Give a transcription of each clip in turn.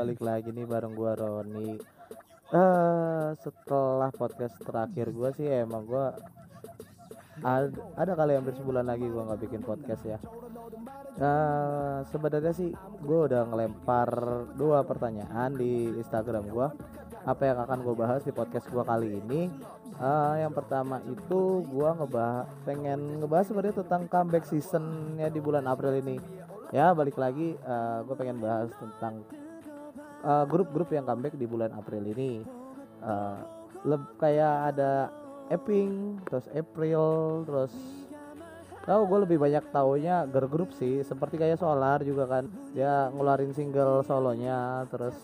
balik lagi nih bareng gua Roni. Eh setelah podcast terakhir gua sih emang gua ada, ada kali hampir sebulan lagi gua nggak bikin podcast ya. Eh sebenarnya sih gua udah ngelempar dua pertanyaan di Instagram gua. Apa yang akan gue bahas di podcast gua kali ini? Eh yang pertama itu gua ngebahas pengen ngebahas sebenarnya tentang comeback seasonnya di bulan April ini ya balik lagi uh, gue pengen bahas tentang uh, grup-grup yang comeback di bulan April ini. Uh, leb kayak ada Epping terus April terus tahu gue lebih banyak taunya girl group sih. Seperti kayak Solar juga kan dia ngeluarin single solonya terus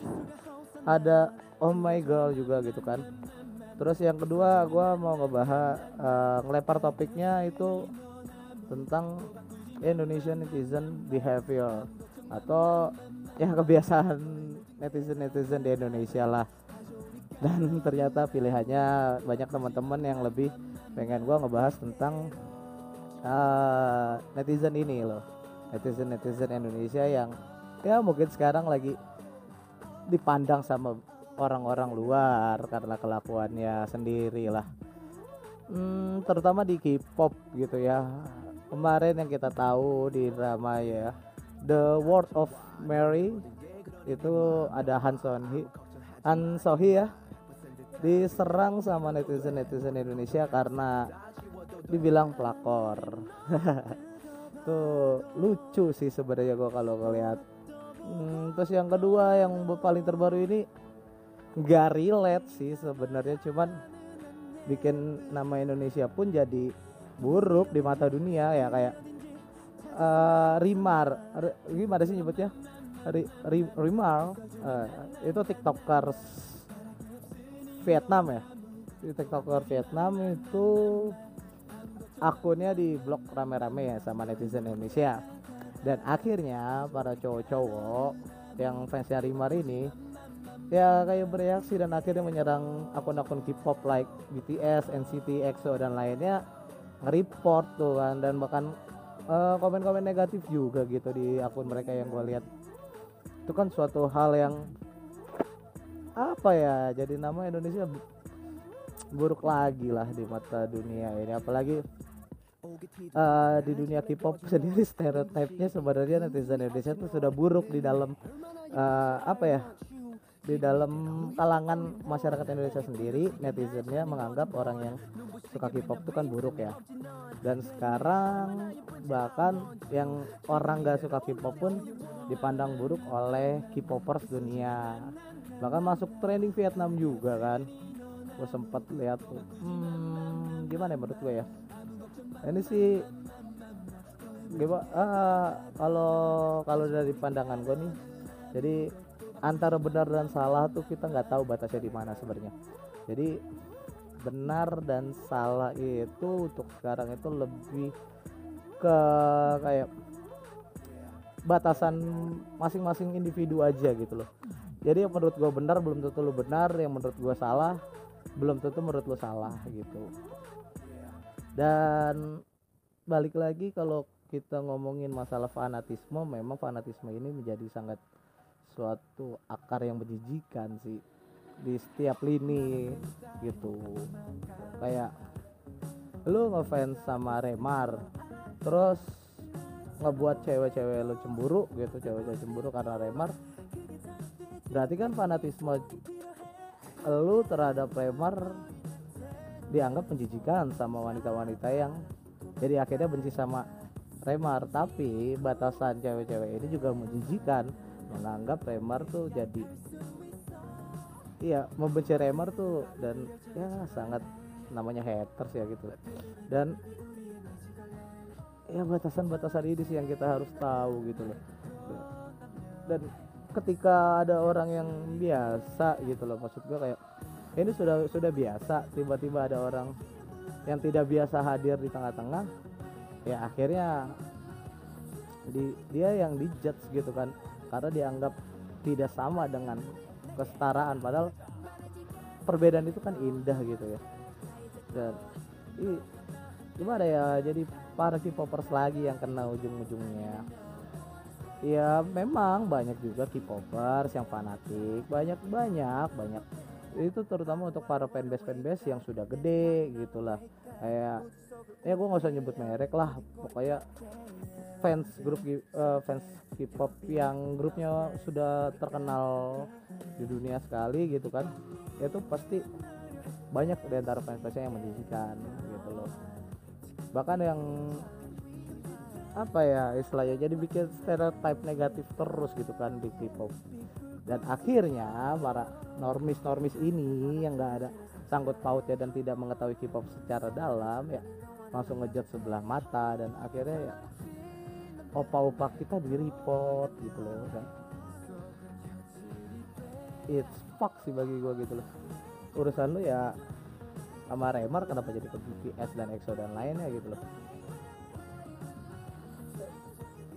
ada Oh My Girl juga gitu kan. Terus yang kedua gue mau ngebahas uh, ngelempar topiknya itu tentang Indonesian netizen behavior atau ya kebiasaan netizen netizen di Indonesia lah. Dan ternyata pilihannya banyak teman-teman yang lebih pengen gua ngebahas tentang uh, netizen ini loh. Netizen netizen Indonesia yang ya mungkin sekarang lagi dipandang sama orang-orang luar karena kelakuannya sendiri lah. Hmm, terutama di K-pop gitu ya. Kemarin yang kita tahu di drama ya The World of Mary itu ada Han Sohee Han Sohee ya. Diserang sama netizen netizen Indonesia karena dibilang pelakor. Tuh lucu sih sebenarnya gua kalau ngeliat. Hmm, terus yang kedua yang paling terbaru ini nggak relate sih sebenarnya. Cuman bikin nama Indonesia pun jadi buruk di mata dunia ya kayak uh, Rimar. R gimana sih nyebutnya R Rimar uh, itu tiktokers Vietnam ya. Di tiktoker Vietnam itu akunnya di blok rame-rame ya sama netizen Indonesia. Dan akhirnya para cowok-cowok yang fansnya Rimar ini ya kayak bereaksi dan akhirnya menyerang akun-akun K-pop like BTS, NCT, EXO dan lainnya nge-report tuh kan dan bahkan komen komen-komen negatif juga gitu di akun mereka yang gue lihat itu kan suatu hal yang apa ya jadi nama Indonesia buruk lagi lah di mata dunia ini. Apalagi uh, di dunia K-pop sendiri stereotipnya sebenarnya netizen Indonesia itu sudah buruk di dalam uh, apa ya di dalam kalangan masyarakat Indonesia sendiri netizennya menganggap orang yang suka K-pop itu kan buruk ya. Dan sekarang bahkan yang orang gak suka K-pop pun dipandang buruk oleh K-popers dunia. Bahkan masuk trending Vietnam juga kan. Gue sempat lihat hmm, gimana ya menurut gue ya? Ini sih gimana? Ah, kalau kalau dari pandangan gue nih jadi antara benar dan salah tuh kita nggak tahu batasnya di mana sebenarnya. Jadi benar dan salah itu untuk sekarang itu lebih ke kayak batasan masing-masing individu aja gitu loh. Jadi yang menurut gue benar belum tentu lo benar. Yang menurut gue salah belum tentu menurut lo salah gitu. Dan balik lagi kalau kita ngomongin masalah fanatisme memang fanatisme ini menjadi sangat suatu akar yang menjijikan sih di setiap lini gitu. Kayak lu ngefans sama Remar terus ngebuat cewek-cewek lu cemburu gitu cewek-cewek cemburu karena Remar. Berarti kan fanatisme lu terhadap Remar dianggap menjijikan sama wanita-wanita yang jadi akhirnya benci sama Remar. Tapi batasan cewek-cewek ini juga menjijikan menganggap Remar tuh jadi iya membenci Remar tuh dan ya sangat namanya haters ya gitu. Dan ya batasan-batasan ini sih yang kita harus tahu gitu loh. Dan ketika ada orang yang biasa gitu loh maksud gue kayak ini sudah sudah biasa tiba-tiba ada orang yang tidak biasa hadir di tengah-tengah ya akhirnya di dia yang dijudge gitu kan karena dianggap tidak sama dengan kesetaraan. Padahal perbedaan itu kan indah gitu ya. Dan i, gimana ya jadi para K-popers lagi yang kena ujung-ujungnya. Ya memang banyak juga K-popers yang fanatik. Banyak banyak banyak. Itu terutama untuk para fanbase fanbase yang sudah gede gitulah. Kayak ya gue nggak usah nyebut merek lah. Pokoknya fans grup uh, fans K-pop yang grupnya sudah terkenal di dunia sekali gitu kan itu pasti banyak di antara fans-fansnya yang menjijikan gitu loh. Bahkan yang apa ya istilahnya jadi bikin stereotype negatif terus gitu kan di K-pop. Dan akhirnya para normis normis ini yang nggak ada sangkut pautnya dan tidak mengetahui K-pop secara dalam ya langsung ngejat sebelah mata dan akhirnya ya opa-opa kita di report gitu loh kan. It's fuck sih bagi gua gitu loh. Urusan lu ya sama Remar kenapa jadi ke BTS dan EXO dan lainnya gitu loh.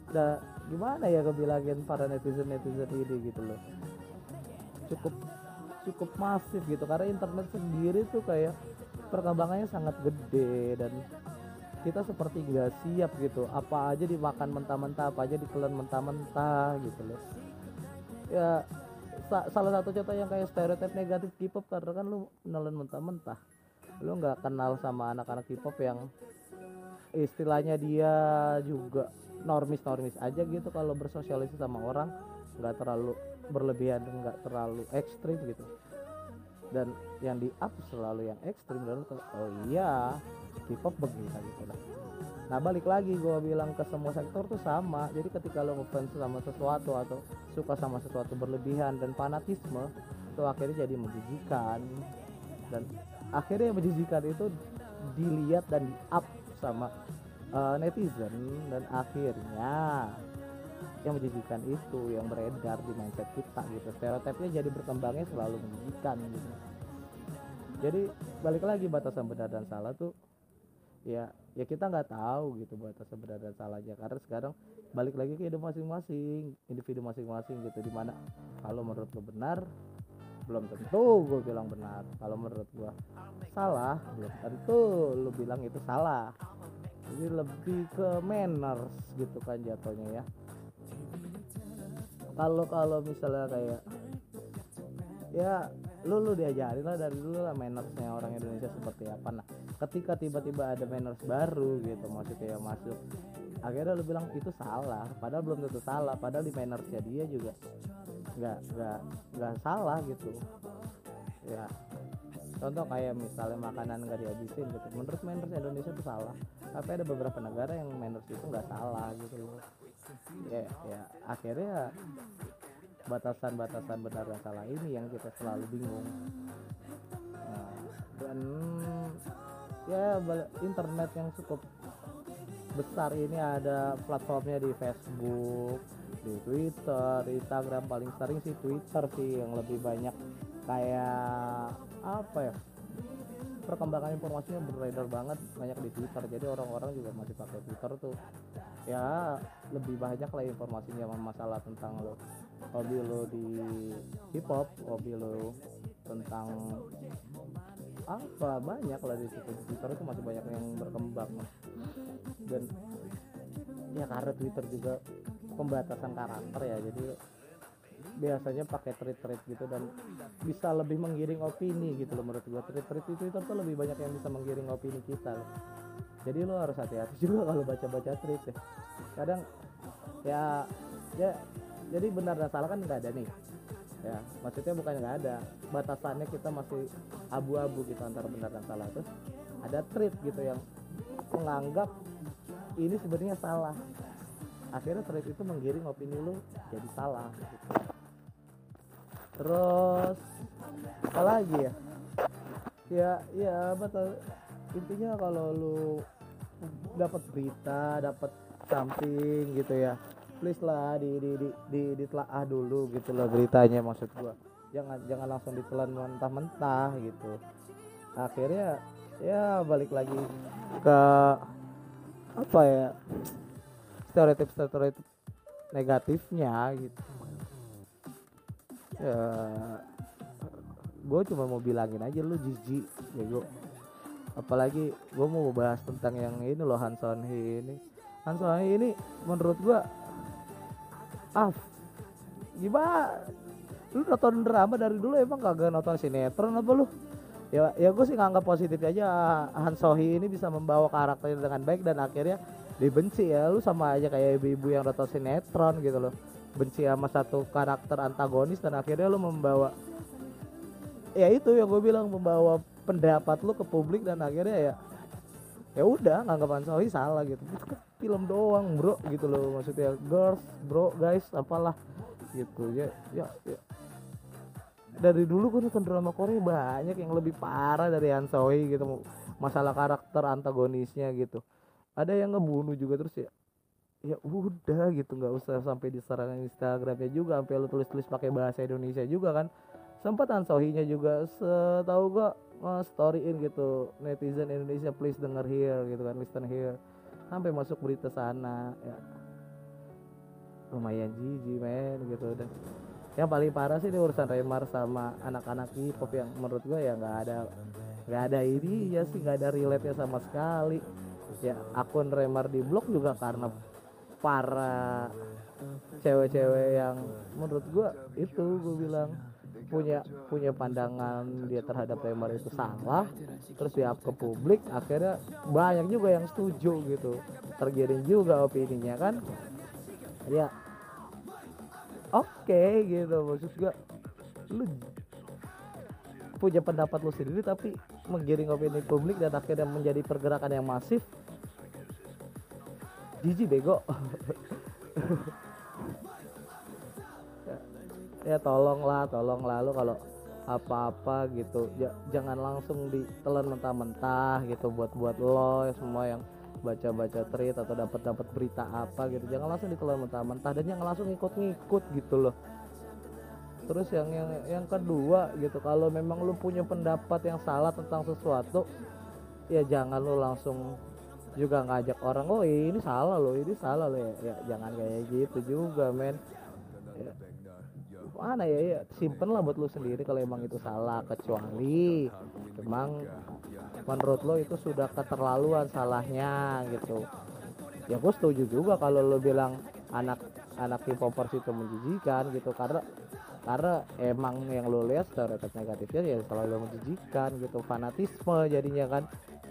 Udah gimana ya kebilangin para netizen netizen ini gitu loh. Cukup cukup masif gitu karena internet sendiri tuh kayak perkembangannya sangat gede dan kita seperti nggak siap gitu. Apa aja dimakan mentah-mentah apa aja ditelan mentah-mentah gitu loh. Ya sa salah satu contoh yang kayak stereotip negatif K-pop karena kan lu nelan mentah-mentah. Lu nggak kenal sama anak-anak K-pop yang istilahnya dia juga normis normis aja gitu. Kalau bersosialisasi sama orang nggak terlalu berlebihan nggak terlalu ekstrim gitu. Dan yang di up selalu yang ekstrim dan oh iya K-pop begitu gitu lah. Nah balik lagi gue bilang ke semua sektor tuh sama. Jadi ketika lo ngefans sama sesuatu atau suka sama sesuatu berlebihan dan fanatisme itu akhirnya jadi menjijikan. Dan akhirnya yang menjijikan itu dilihat dan di up sama uh, netizen. Dan akhirnya yang menjijikan itu yang beredar di mindset kita gitu. Stereotipnya jadi berkembangnya selalu menjijikan gitu. Jadi balik lagi batasan benar dan salah tuh ya ya kita nggak tahu gitu batasan benar dan salahnya. Karena sekarang balik lagi ke hidup masing-masing individu masing-masing gitu. Di mana kalau menurut lo benar belum tentu gue bilang benar. Kalau menurut gue salah belum tentu lo bilang itu salah. Jadi lebih ke manners gitu kan jatuhnya ya. Kalau kalau misalnya kayak ya lu lu diajarin lah dari dulu lah mannersnya orang Indonesia seperti apa. Nah ketika tiba-tiba ada manners baru gitu maksudnya yang masuk akhirnya lu bilang itu salah. Padahal belum tentu salah padahal di mannersnya dia juga nggak nggak nggak salah gitu. Ya. Contoh kayak misalnya makanan nggak dihabisin gitu. Menurut manners Indonesia itu salah. Tapi ada beberapa negara yang manners itu nggak salah gitu loh. Ya ya akhirnya batasan-batasan benar dan salah ini yang kita selalu bingung. Nah, dan ya internet yang cukup besar ini ada platformnya di Facebook di Twitter di Instagram. Paling sering sih Twitter sih yang lebih banyak. Kayak apa ya perkembangan informasinya beredar banget banyak di Twitter. Jadi orang-orang juga masih pakai Twitter tuh. Ya lebih banyak lah informasinya masalah tentang lo hobi lo di hip hop hobi lo tentang apa? Banyak lah di situ. Twitter itu masih banyak yang berkembang. Dan ya karena Twitter juga pembatasan karakter ya jadi biasanya pakai tweet-tweet gitu dan bisa lebih menggiring opini gitu loh menurut gua. Tweet-tweet itu Twitter tuh lebih banyak yang bisa menggiring opini kita loh. jadi lo harus hati-hati juga kalau baca-baca tweet ya. Kadang ya ya jadi benar dan salah kan nggak ada nih ya maksudnya bukan nggak ada. Batasannya kita masih abu-abu gitu antara benar dan salah. Terus ada tweet gitu yang menganggap ini sebenarnya salah. Akhirnya tweet itu menggiring opini lu jadi salah gitu. Terus apa lagi ya? Ya ya betul. Intinya kalau lu dapat berita dapat samping gitu ya please lah di di di di ditelaah dulu gitu loh beritanya maksud gua. Jangan jangan langsung ditelan mentah-mentah gitu. Akhirnya ya balik lagi ke apa ya stereotip stereotip negatifnya gitu. Ya gue cuma mau bilangin aja lu jijik ya gue apalagi gue mau bahas tentang yang ini loh Hanson ini. Hanson ini menurut gue ah gimana lu nonton drama dari dulu emang kagak nonton sinetron apa lu? Ya ya gue sih nganggap positif aja Han Sohi ini bisa membawa karakternya dengan baik dan akhirnya dibenci ya. Lu sama aja kayak ibu-ibu yang nonton sinetron gitu loh. Benci sama satu karakter antagonis dan akhirnya lu membawa ya itu yang gue bilang membawa pendapat lu ke publik dan akhirnya ya ya udah nganggap Han Sohi salah gitu. Film doang bro gitu loh. Maksudnya girls bro guys apalah gitu. Ya ya, ya. Dari dulu gue nonton drama Korea banyak yang lebih parah dari Han Soi gitu. Masalah karakter antagonisnya gitu. Ada yang ngebunuh juga terus ya ya udah gitu. Nggak usah sampai diserang Instagramnya juga sampai lu tulis tulis pakai bahasa Indonesia juga kan. Sempat Han Sohinya juga setahu gua storyin gitu netizen Indonesia please denger here gitu kan listen here. Sampai masuk berita sana ya. Lumayan jijik men gitu. Dan yang paling parah sih ini urusan Remar sama anak-anak K-pop yang menurut gue ya nggak ada nggak ada ini ya sih nggak ada relate nya sama sekali. Ya akun Remar di blog juga karena para cewek-cewek yang menurut gue itu gue bilang punya punya pandangan dia terhadap Remar itu salah terus dia ke publik akhirnya banyak juga yang setuju gitu. Tergiring juga opininya kan. Ya oke okay, gitu maksud gua lu punya pendapat lu sendiri tapi menggiring opini publik dan akhirnya menjadi pergerakan yang masif. Jijik bego ya tolonglah tolonglah. Lu kalau apa-apa gitu ya, jangan langsung ditelan mentah-mentah gitu buat buat lo semua yang baca-baca tweet atau dapat dapat berita apa gitu. Jangan langsung ditelan mentah-mentah dan jangan langsung ngikut-ngikut gitu loh. Terus yang yang yang kedua gitu kalau memang lu punya pendapat yang salah tentang sesuatu ya jangan lu langsung juga ngajak orang oh ini salah loh ini salah loh. Ya, ya jangan kayak gitu juga men. ya, mana ya, ya simpen lah buat lu sendiri kalau emang itu salah kecuali emang menurut lo itu sudah keterlaluan salahnya gitu. Ya gue setuju juga kalau lo bilang anak anak K-popers itu menjijikan gitu. Karena karena emang yang lo lihat stereotip negatifnya ya selalu menjijikan gitu. Fanatisme jadinya kan.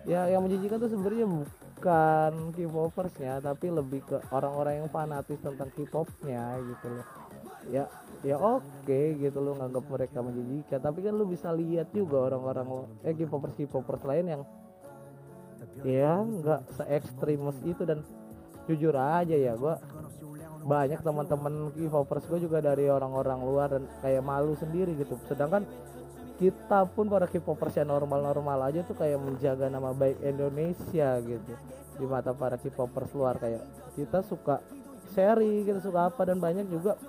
Ya yang menjijikan tuh sebenarnya bukan K-popersnya tapi lebih ke orang-orang yang fanatis tentang K-popnya gitu loh ya ya oke okay, gitu lo nganggap mereka menjijikan. Tapi kan lo bisa lihat juga orang-orang eh K-popers K-popers lain yang ya nggak se ekstremis itu. Dan jujur aja ya gua banyak teman-teman K-popers gue juga dari orang-orang luar dan kayak malu sendiri gitu. Sedangkan kita pun para K-popers yang normal-normal aja tuh kayak menjaga nama baik Indonesia gitu. Di mata para K-popers luar kayak kita suka seri kita suka apa dan banyak juga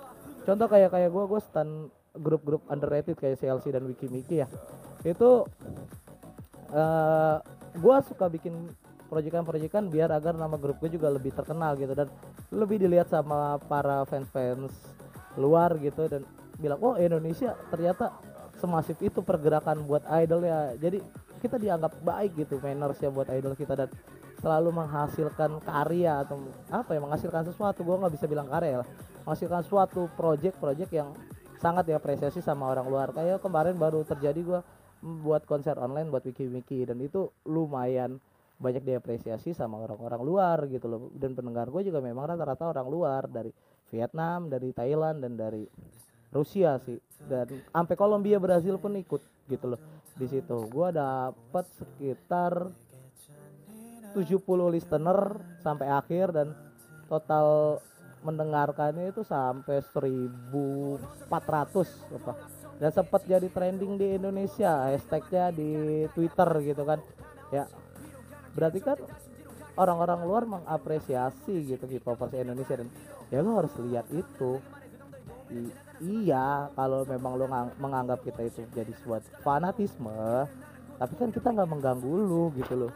contoh kayak kayak gue gue stand grup-grup underrated kayak CLC dan Wikimiki ya. Itu uh, eh, gue suka bikin proyekan-proyekan biar agar nama grup gue juga lebih terkenal gitu dan lebih dilihat sama para fans-fans luar gitu dan bilang oh Indonesia ternyata semasif itu pergerakan buat idol ya. Jadi kita dianggap baik gitu manners ya buat idol kita dan selalu menghasilkan karya atau apa ya menghasilkan sesuatu. Gue nggak bisa bilang karya lah. Menghasilkan suatu project-project yang sangat diapresiasi sama orang luar. Kayak kemarin baru terjadi gue buat konser online buat wiki wiki dan itu lumayan banyak diapresiasi sama orang-orang luar gitu loh. Dan pendengar gue juga memang rata-rata orang luar dari Vietnam dari Thailand dan dari Rusia sih. Dan sampai Kolombia Brazil pun ikut gitu loh di situ. Gue dapat sekitar 70 listener sampai akhir dan total mendengarkannya itu sampai 1400 apa. Dan sempat jadi trending di Indonesia hashtagnya di Twitter gitu kan. Ya berarti kan orang-orang luar mengapresiasi gitu K-popers Indonesia dan ya lo harus lihat itu. I iya kalau memang lo menganggap kita itu jadi sebuah fanatisme tapi kan kita nggak mengganggu lu gitu loh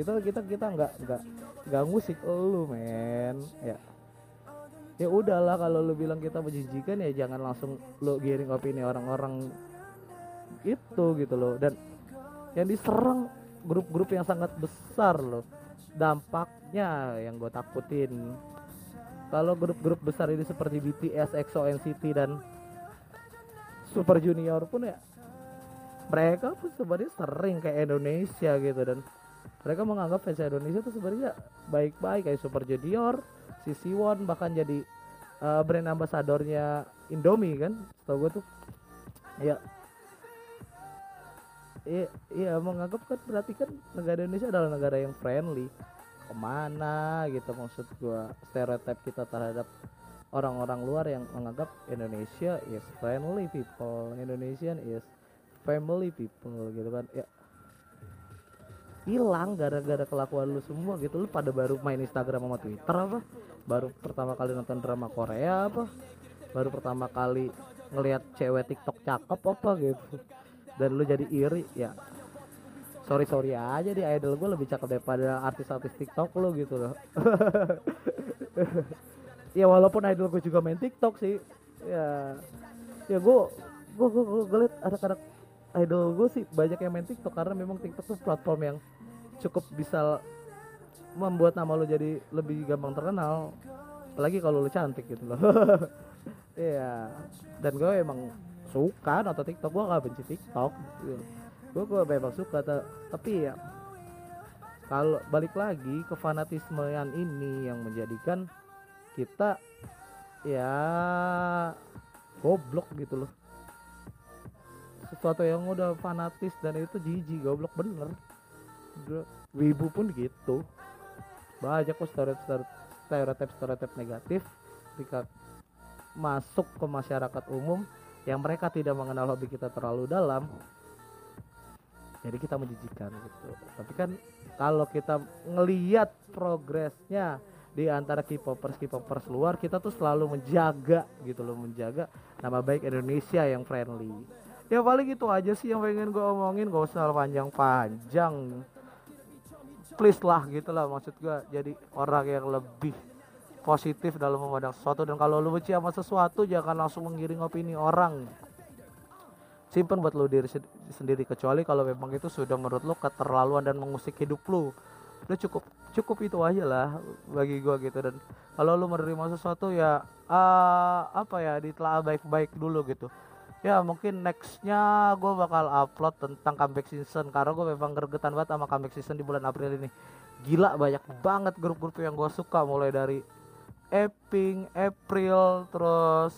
kita kita kita nggak nggak nggak musik lu men. Ya. Ya udahlah kalau lu bilang kita menjijikan ya jangan langsung lu giring opini orang-orang itu gitu loh. Dan yang diserang grup-grup yang sangat besar loh. Dampaknya yang gue takutin. Kalau grup-grup besar ini seperti BTS, EXO, NCT dan Super Junior pun ya mereka pun sebenarnya sering kayak Indonesia gitu dan mereka menganggap fans Indonesia tuh sebenarnya baik-baik kayak Super Junior, si Siwon bahkan jadi uh, brand ambasadornya Indomie kan, tau gue tuh. Ya, iya, iya menganggap kan berarti kan negara Indonesia adalah negara yang friendly. Ke mana gitu maksud gua stereotip kita terhadap orang-orang luar yang menganggap Indonesia is friendly people. Indonesian is family people gitu kan. Ya hilang gara-gara kelakuan lu semua gitu. Lu pada baru main Instagram sama Twitter apa? Baru pertama kali nonton drama Korea apa? Baru pertama kali ngelihat cewek TikTok cakep apa gitu. Dan lu jadi iri ya. Sorry sorry aja di idol gue lebih cakep daripada artis-artis TikTok lo gitu loh. Ya walaupun idol gue juga main TikTok sih. Ya ya gue gue gue gue liat anak-anak idol gue sih banyak yang main TikTok karena memang TikTok tuh platform yang cukup bisa membuat nama lo jadi lebih gampang terkenal. Apalagi kalau lo cantik gitu loh. Iya. Dan gue emang suka nonton TikTok. Gue gak benci TikTok. Gue gue memang suka tapi ya kalau balik lagi ke fanatismean ini yang menjadikan kita ya goblok gitu loh sesuatu yang udah fanatis dan itu jijik goblok bener. Wibu pun gitu. Banyak kok stereotip stereotip negatif ketika masuk ke masyarakat umum yang mereka tidak mengenal hobi kita terlalu dalam. Jadi kita menjijikan gitu. Tapi kan kalau kita ngeliat progresnya di antara K-popers K-popers luar kita tuh selalu menjaga gitu loh menjaga nama baik Indonesia yang friendly ya paling itu aja sih yang pengen gue omongin gak usah panjang-panjang. Please lah gitu lah maksud gue jadi orang yang lebih positif dalam memandang sesuatu. Dan kalau lu benci sama sesuatu jangan langsung mengiring opini orang. Simpen buat lo diri sendiri. Kecuali kalau memang itu sudah menurut lo keterlaluan dan mengusik hidup lo lo cukup cukup itu aja lah bagi gua gitu. Dan kalau lo menerima sesuatu ya uh, apa ya ditelaah baik-baik dulu gitu ya mungkin nextnya gue bakal upload tentang comeback season karena gue memang gergetan banget sama comeback season di bulan April ini. Gila banyak banget grup-grup yang gue suka mulai dari Epping, April, terus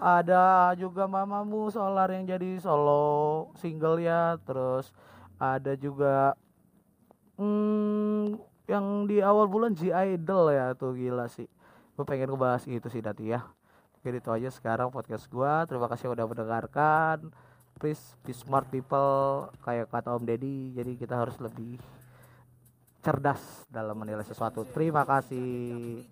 ada juga mamamu solar yang jadi solo single ya terus ada juga hmm, yang di awal bulan G Idol ya tuh gila sih. Gue pengen ngebahas itu sih Dati ya oke itu aja sekarang podcast gue terima kasih udah mendengarkan. Please be smart people kayak kata Om Deddy. Jadi kita harus lebih cerdas dalam menilai sesuatu. Terima kasih